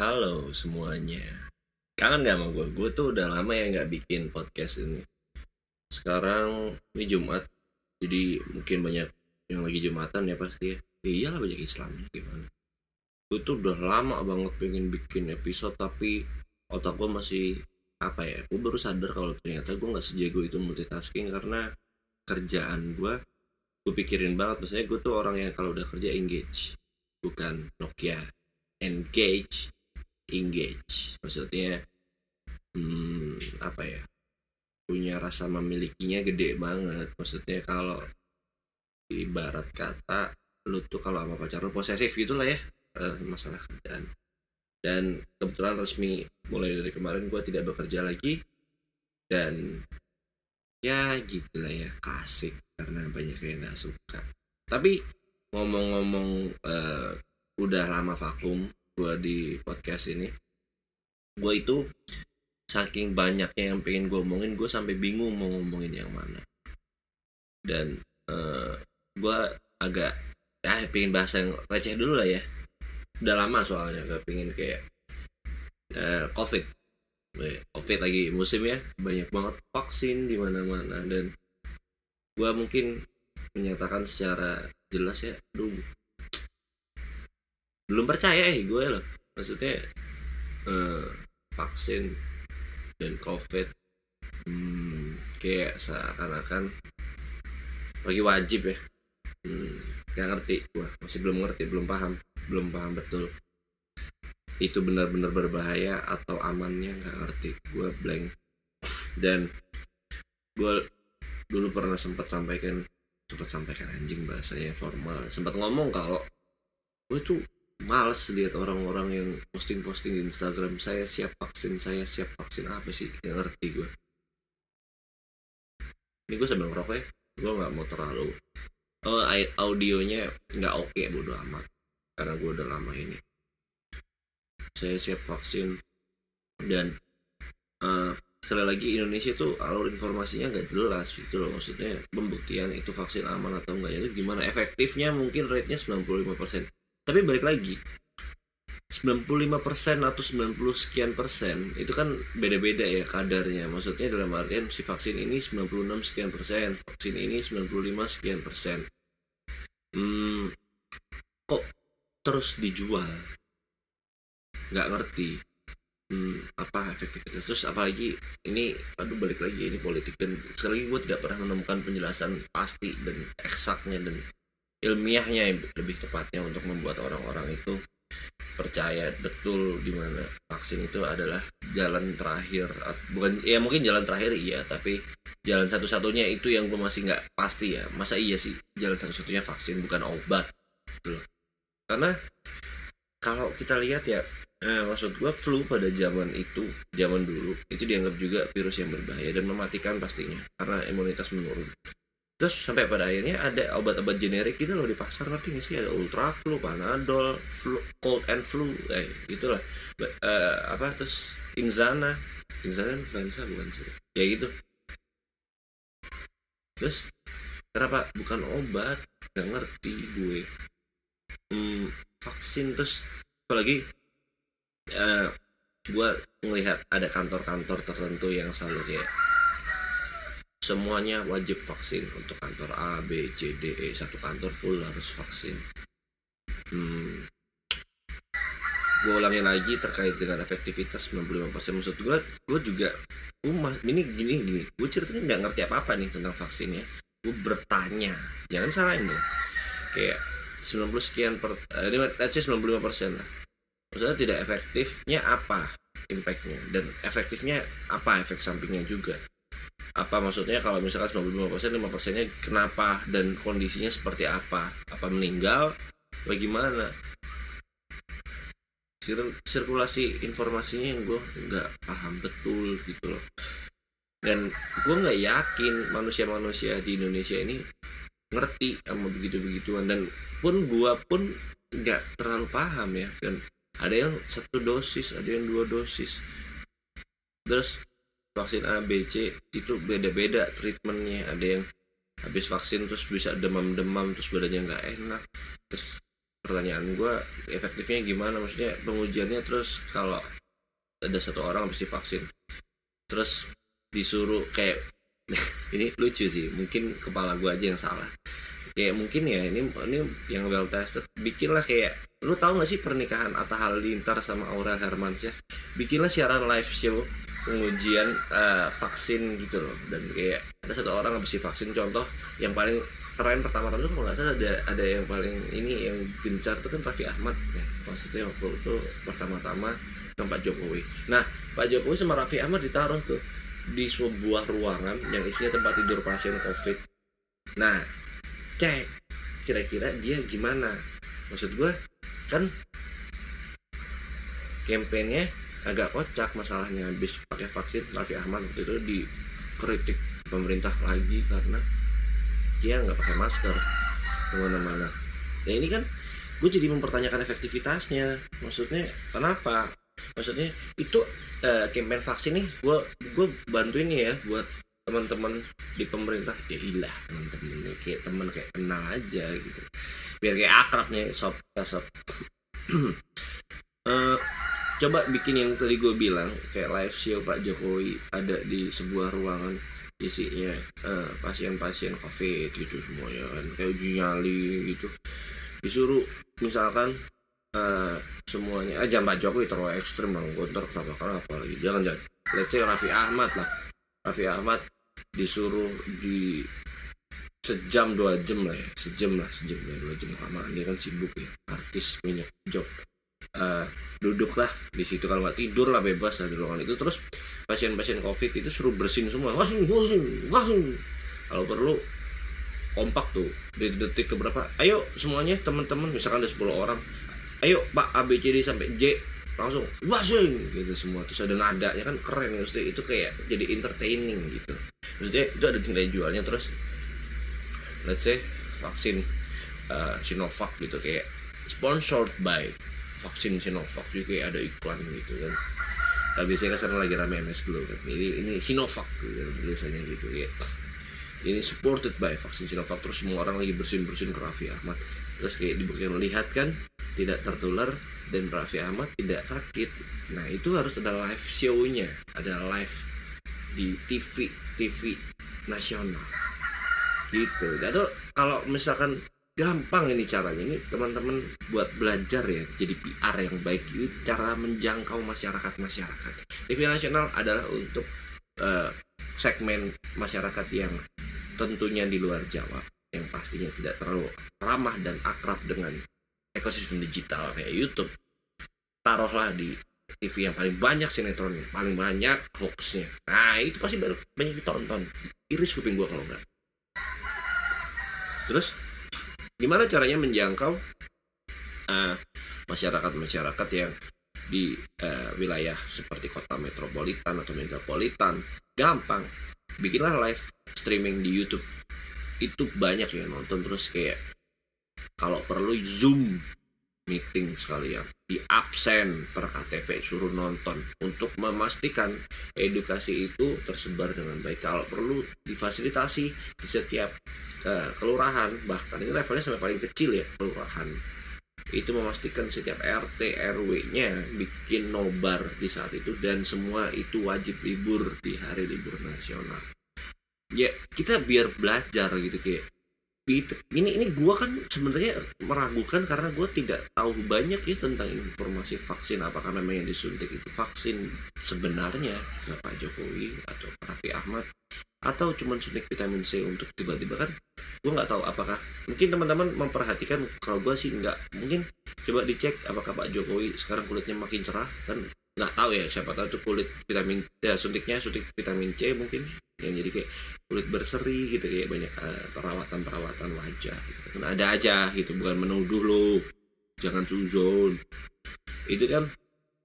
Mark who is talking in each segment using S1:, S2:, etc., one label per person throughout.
S1: Halo semuanya. Kangen gak sama gue? Gue tuh udah lama ya gak bikin podcast ini. Sekarang ini Jumat Jadi mungkin banyak yang lagi Jumatan ya pasti ya. Ya iyalah banyak Islam gimana? Gue tuh udah lama banget pengen bikin episode Tapi otak gue masih apa ya Gue baru sadar kalau ternyata gue gak sejago itu multitasking Karena kerjaan gue Gue pikirin banget. Maksudnya gue tuh orang yang kalau udah kerja engage Bukan Nokia engage engage. Maksudnya hmm, apa ya? Punya rasa memilikinya gede banget. Maksudnya kalau ibarat kata lu tuh kalau sama pacar lu posesif gitulah ya uh, masalah kerjaan. Dan kebetulan resmi mulai dari kemarin gue tidak bekerja lagi. Dan ya gitulah ya klasik karena banyak yang nggak suka. Tapi ngomong-ngomong uh, udah lama vakum gue di podcast ini. Gue itu saking banyaknya yang pengen gue omongin gue sampai bingung mau ngomongin yang mana. Dan uh, eh, gue agak ya pengen bahas yang receh dulu lah ya. Udah lama soalnya gak pengen kayak uh, covid. Covid lagi musim ya banyak banget vaksin di mana mana dan gue mungkin menyatakan secara jelas ya aduh belum percaya eh gue loh maksudnya uh, vaksin dan covid hmm, kayak seakan-akan lagi wajib ya. Hmm, gak ngerti gue masih belum ngerti belum paham belum paham betul. Itu benar-benar berbahaya atau amannya nggak ngerti. Gue blank. Dan gue dulu pernah sempat sampaikan sempat sampaikan anjing bahasanya formal. Sempat ngomong kalau gue tuh males lihat orang-orang yang posting-posting di Instagram saya siap vaksin saya siap vaksin apa sih? Yang ngerti gue ini gue sambil ngerokok ya. Gue nggak mau terlalu oh audionya nggak oke okay, bodo amat. Karena gue udah lama ini. Saya siap vaksin. Dan uh, sekali lagi Indonesia tuh alur informasinya nggak jelas gitu loh. Maksudnya pembuktian itu vaksin aman atau enggak itu gimana? Efektifnya mungkin rate-nya 95% tapi balik lagi 95% atau 90 sekian persen itu kan beda-beda ya kadarnya. Maksudnya dalam artian si vaksin ini 96 sekian persen vaksin ini 95 sekian persen. Hmm, kok terus dijual? Nggak ngerti. Hmm, apa efektivitas? Terus apalagi ini aduh balik lagi ini politik. Dan sekali lagi gue tidak pernah menemukan penjelasan pasti dan eksaknya dan ilmiahnya lebih tepatnya untuk membuat orang-orang itu percaya betul di mana vaksin itu adalah jalan terakhir bukan ya mungkin jalan terakhir iya tapi jalan satu-satunya itu yang gue masih nggak pasti ya. Masa iya sih jalan satu-satunya vaksin bukan obat gitu karena kalau kita lihat ya eh, maksud gue flu pada zaman itu zaman dulu itu dianggap juga virus yang berbahaya dan mematikan pastinya karena imunitas menurun terus sampai pada akhirnya ada obat-obat generik gitu loh di pasar ngerti gak sih? Ada ultra flu panadol flu cold and flu eh gitulah. Uh, apa terus inzana. Inzana influenza bukan sih? Ya gitu. Terus kenapa? Bukan obat nggak ngerti gue. Hmm, vaksin terus apalagi uh, gue melihat ada kantor-kantor tertentu yang selalu kayak semuanya wajib vaksin untuk kantor A, B, C, D, E satu kantor full harus vaksin. Hmm. Gue ulangi lagi terkait dengan efektivitas 95% maksud gue, gue juga gue ini gini gini, gue ceritanya nggak ngerti apa apa nih tentang vaksinnya. Gue bertanya, jangan salah ini, kayak 90 sekian per, uh, ini let's say 95% lah. Maksudnya tidak efektifnya apa impactnya dan efektifnya apa efek sampingnya juga apa maksudnya kalau misalkan 95% 5 persennya kenapa dan kondisinya seperti apa? Apa meninggal? Bagaimana Sir sirkulasi informasinya yang gue nggak paham betul gitu loh. Dan gue nggak yakin manusia-manusia di Indonesia ini ngerti sama begitu-begituan. Dan pun gue pun nggak terlalu paham ya. Dan ada yang satu dosis ada yang dua dosis. Terus vaksin A, B, C itu beda-beda treatmentnya. Ada yang habis vaksin terus bisa demam-demam terus badannya nggak enak. Terus pertanyaan gue efektifnya gimana? Maksudnya pengujiannya terus kalau ada satu orang habis divaksin terus disuruh kayak ini lucu sih mungkin kepala gue aja yang salah kayak mungkin ya ini ini yang well tested. Bikinlah kayak lu tahu gak sih pernikahan Atta Halilintar sama Aurel Hermansyah? Bikinlah siaran live show pengujian uh, vaksin gitu loh. Dan kayak ada satu orang habis divaksin contoh yang paling keren pertama kali kalau nggak salah ada ada yang paling ini yang gencar itu kan Raffi Ahmad ya. Maksudnya waktu itu pertama-tama dengan Pak Jokowi. Nah Pak Jokowi sama Raffi Ahmad ditaruh tuh di sebuah ruangan yang isinya tempat tidur pasien COVID. Nah cek. Kira-kira dia gimana? Maksud gue kan kampanyenya agak kocak masalahnya habis pakai vaksin Raffi Ahmad waktu itu dikritik pemerintah lagi karena dia nggak pakai masker ke mana-mana ya ini kan gue jadi mempertanyakan efektivitasnya. Maksudnya kenapa? Maksudnya itu uh, campaign vaksin nih gue gue bantuin ya buat teman-teman di pemerintah ya ilah teman-teman kayak teman kayak kenal aja gitu. Biar kayak akrab nih sob sob. Uh, coba bikin yang tadi gue bilang kayak live show Pak Jokowi ada di sebuah ruangan isinya uh, pasien-pasien covid gitu semuanya kan kayak uji nyali gitu. Disuruh misalkan uh, semuanya aja Pak Jokowi terlalu ekstrim bang gontor kenapa kenapa lagi jangan jangan let's say Raffi Ahmad lah Raffi Ahmad disuruh di sejam dua jam lah ya sejam lah sejam ya dua jam lama dia kan sibuk ya artis minyak job. Uh, duduklah di situ. Kalau nggak tidur lah bebas lah di ruangan itu. Terus pasien-pasien covid itu suruh bersin semua. Langsung langsung langsung kalau perlu kompak tuh. Dari detik ke berapa ayo semuanya teman-teman misalkan ada 10 orang ayo pak A B C D sampai J langsung wasing gitu semua. Terus ada nada ya kan keren maksudnya itu kayak jadi entertaining gitu. Maksudnya itu ada nilai jualnya terus let's say vaksin uh, Sinovac gitu kayak sponsored by vaksin Sinovac juga kayak ada iklan gitu kan. Nah, biasanya kan lagi rame MS Glow kan. Ini ini Sinovac gitu, biasanya gitu ya ini supported by vaksin Sinovac. Terus semua orang lagi bersin bersin ke Raffi Ahmad terus kayak dibuktikan melihat kan tidak tertular dan Raffi Ahmad tidak sakit. Nah itu harus ada live show-nya ada live di TV TV nasional. Gitu. Tuh kalau misalkan gampang ini caranya ini teman-teman buat belajar ya jadi PR yang baik. Itu cara menjangkau masyarakat masyarakat TV nasional adalah untuk uh, segmen masyarakat yang tentunya di luar Jawa yang pastinya tidak terlalu ramah dan akrab dengan ekosistem digital kayak YouTube taruhlah di TV yang paling banyak sinetronnya paling banyak hoaxnya. Nah itu pasti banyak ditonton. Iris kuping gua kalau enggak terus gimana caranya menjangkau uh, masyarakat-masyarakat yang di uh, wilayah seperti kota metropolitan atau megapolitan? Gampang. Bikinlah live streaming di YouTube itu banyak yang nonton terus kayak kalau perlu zoom meeting sekalian. Di absen per KTP suruh nonton. Untuk memastikan edukasi itu tersebar dengan baik. Kalau perlu difasilitasi di setiap uh, kelurahan bahkan ini levelnya sampai paling kecil ya kelurahan. Itu memastikan setiap RT RW-nya bikin nobar di saat itu dan semua itu wajib libur di hari libur nasional. Ya kita biar belajar gitu kayak ini ini gue kan sebenarnya meragukan karena gue tidak tahu banyak ya tentang informasi vaksin apakah memang yang disuntik itu vaksin sebenarnya ke Pak Jokowi atau Raffi Ahmad atau cuma suntik vitamin C untuk tiba-tiba kan gue nggak tahu apakah mungkin teman-teman memperhatikan kalau gue sih nggak. Mungkin coba dicek apakah Pak Jokowi sekarang kulitnya makin cerah kan nggak tahu ya siapa tahu itu kulit vitamin ya suntiknya suntik vitamin C mungkin yang jadi kayak kulit berseri gitu kayak banyak uh, eh, perawatan perawatan wajah gitu. kan ada aja gitu bukan menuduh lo jangan suzon itu kan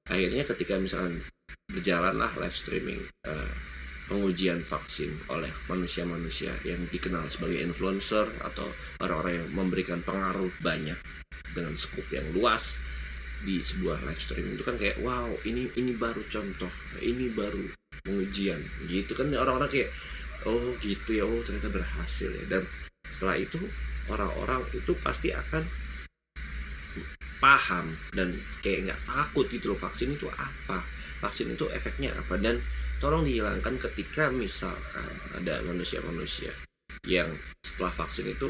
S1: akhirnya ketika misalkan berjalan lah live streaming uh, pengujian vaksin oleh manusia-manusia yang dikenal sebagai influencer atau orang-orang yang memberikan pengaruh banyak dengan skup yang luas di sebuah live streaming itu kan kayak wow ini ini baru contoh ini baru pengujian. Gitu kan orang-orang kayak oh gitu ya oh ternyata berhasil ya. Dan setelah itu orang-orang itu pasti akan paham dan kayak nggak takut gitu loh vaksin itu apa vaksin itu efeknya apa. Dan tolong dihilangkan ketika misalkan ada manusia-manusia yang setelah vaksin itu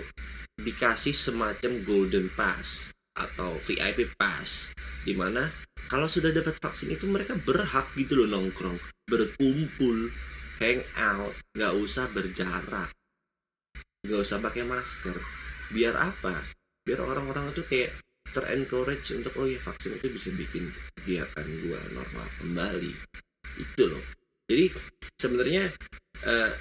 S1: dikasih semacam golden pass atau VIP pass di mana kalau sudah dapat vaksin itu mereka berhak gitu loh nongkrong berkumpul hang out nggak usah berjarak nggak usah pakai masker. Biar apa? Biar orang-orang itu kayak terencourage untuk oh ya vaksin itu bisa bikin kegiatan gua normal kembali. Itu loh. Jadi sebenarnya uh,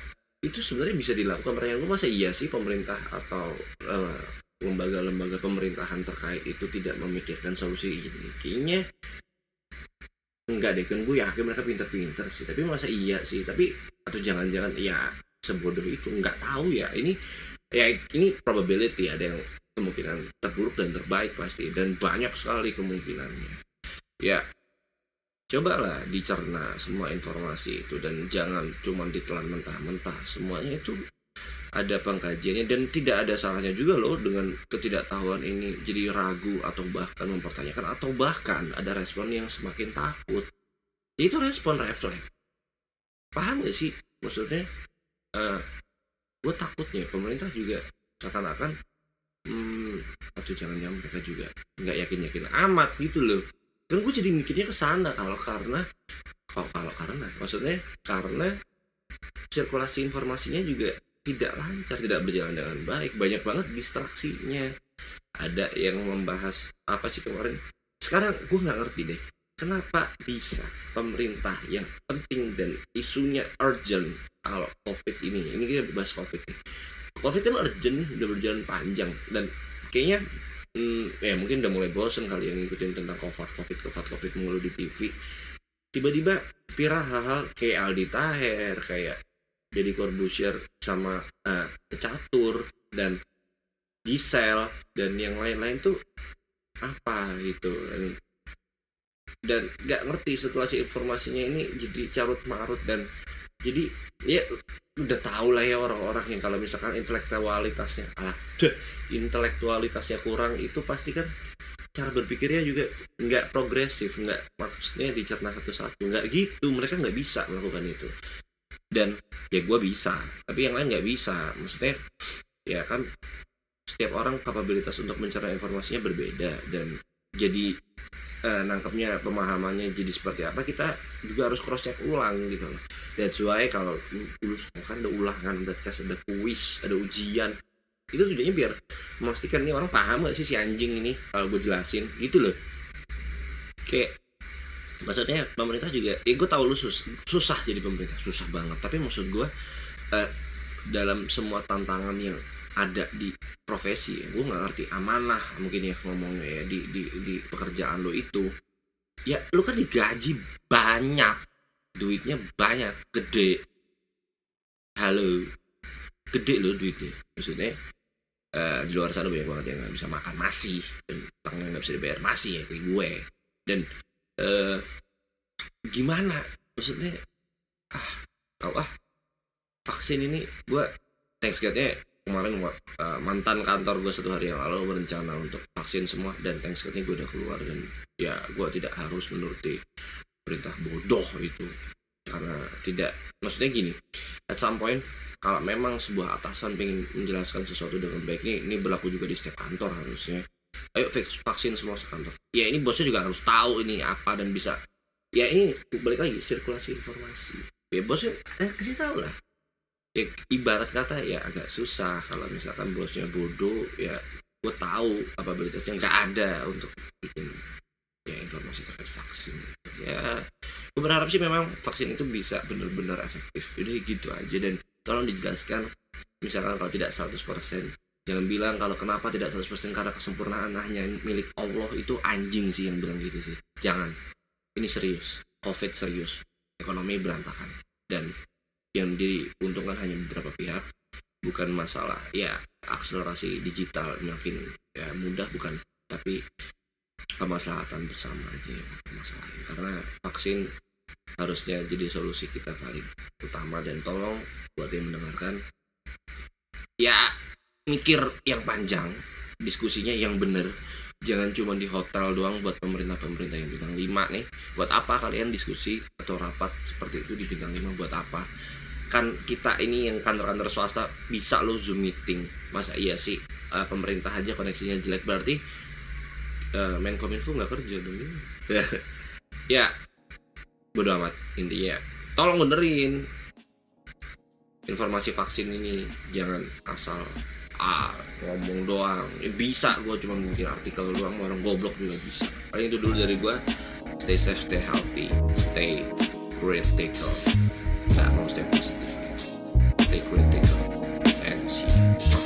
S1: itu sebenarnya bisa dilakukan. Pertanyaan gue masa iya sih pemerintah atau uh, lembaga-lembaga pemerintahan terkait itu tidak memikirkan solusi ini. Kayaknya enggak deh kan gue yakin mereka pinter-pinter sih. Tapi masa iya sih? Tapi atau jangan-jangan ya sebodoh itu nggak tahu ya. Ini ya ini probability ada yang kemungkinan terburuk dan terbaik pasti dan banyak sekali kemungkinannya. Ya cobalah dicerna semua informasi itu dan jangan cuma ditelan mentah-mentah. Semuanya itu ada pengkajiannya dan tidak ada salahnya juga loh dengan ketidaktahuan ini. Jadi ragu atau bahkan mempertanyakan atau bahkan ada respon yang semakin takut. Itu respon refleks. Paham gak sih? Maksudnya uh, eh, gue takutnya pemerintah juga seakan-akan hmm, atau jangan-jangan mereka juga nggak yakin-yakin amat gitu loh. Kan gue jadi mikirnya ke sana kalau karena kalau kalau karena maksudnya karena sirkulasi informasinya juga tidak lancar tidak berjalan dengan baik banyak banget distraksinya. Ada yang membahas apa sih kemarin? Sekarang gue nggak ngerti deh kenapa bisa pemerintah yang penting dan isunya urgent kalau covid ini ini kita bahas covid nih. Covid kan urgent nih udah berjalan panjang dan kayaknya hmm, ya mungkin udah mulai bosen kali yang ngikutin tentang covid covid covid covid mulu di TV tiba-tiba viral hal-hal kayak Aldi Taher kayak jadi Corbusier sama uh, Catur dan Gisel dan yang lain-lain tuh apa gitu. Dan dan nggak ngerti situasi informasinya ini jadi carut marut dan jadi ya udah tau lah ya orang-orang yang kalau misalkan intelektualitasnya alah intelektualitasnya kurang itu pasti kan cara berpikirnya juga nggak progresif nggak maksudnya dicerna satu-satu nggak gitu mereka nggak bisa melakukan itu dan ya gue bisa tapi yang lain nggak bisa. Maksudnya ya kan setiap orang kapabilitas untuk mencerna informasinya berbeda. Dan jadi uh, nangkepnya pemahamannya jadi seperti apa kita juga harus cross check ulang gitu loh. That's why kalau dulu kan ada ulangan ada tes ada kuis ada ujian. Itu tujuannya biar memastikan nih orang paham gak sih si anjing ini kalau gue jelasin. Gitu loh. Kayak maksudnya pemerintah juga ya gue tahu lu sus susah jadi pemerintah susah banget. Tapi maksud gue uh, dalam semua tantangan yang ada di profesi gue nggak ngerti amanah mungkin ya ngomongnya ya di di di pekerjaan lo itu. Ya lo kan digaji banyak duitnya banyak gede. Halo gede lo duitnya. Maksudnya uh, di luar sana banyak banget yang nggak bisa makan masih dan tangan nggak bisa dibayar masih ya kayak gue. Dan uh, gimana? Maksudnya ah tau ah vaksin ini gue thanks godnya kemarin uh, mantan kantor gue satu hari yang lalu berencana untuk vaksin semua dan Thanksgiving gue udah keluar dan ya gue tidak harus menuruti perintah bodoh itu. Karena tidak maksudnya gini at some point kalau memang sebuah atasan pengen menjelaskan sesuatu dengan baik ini ini berlaku juga di setiap kantor harusnya ayo fix vaksin semua sekantor ya ini bosnya juga harus tahu ini apa dan bisa. Ya ini balik lagi sirkulasi informasi. Ya bosnya eh, kasih tahu lah. Ya ibarat kata ya agak susah kalau misalkan bosnya bodoh ya gue tahu kapabilitasnya. Nggak ada untuk bikin ya informasi terkait vaksin. Ya gue berharap sih memang vaksin itu bisa benar-benar efektif. Udah gitu aja dan tolong dijelaskan misalkan kalau tidak 100% jangan bilang kalau kenapa tidak 100% karena kesempurnaan hanya milik Allah itu anjing sih yang bilang gitu sih. Jangan. Ini serius. Covid serius. Ekonomi berantakan. Dan yang diuntungkan hanya beberapa pihak. Bukan masalah ya akselerasi digital makin ya mudah bukan. Tapi kemaslahatan bersama aja ya masalah karena vaksin harusnya jadi solusi kita paling utama. Dan tolong buat yang mendengarkan ya mikir yang panjang diskusinya yang benar jangan cuma di hotel doang buat pemerintah-pemerintah yang bintang 5 nih. Buat apa kalian diskusi atau rapat seperti itu di bintang 5 buat apa? Kan kita ini yang kantor-kantor swasta bisa lo zoom meeting. Masa iya sih uh, pemerintah aja koneksinya jelek? Berarti uh, Menkominfo nggak kerja dong. Ya bodo amat. Intinya tolong benerin. Informasi vaksin ini jangan asal ngomong doang. Ya, bisa gue cuma bikin artikel doang orang goblok juga bisa. Paling itu dulu dari gue stay safe stay healthy stay critical. Nggak mau stay positive stay critical and see. you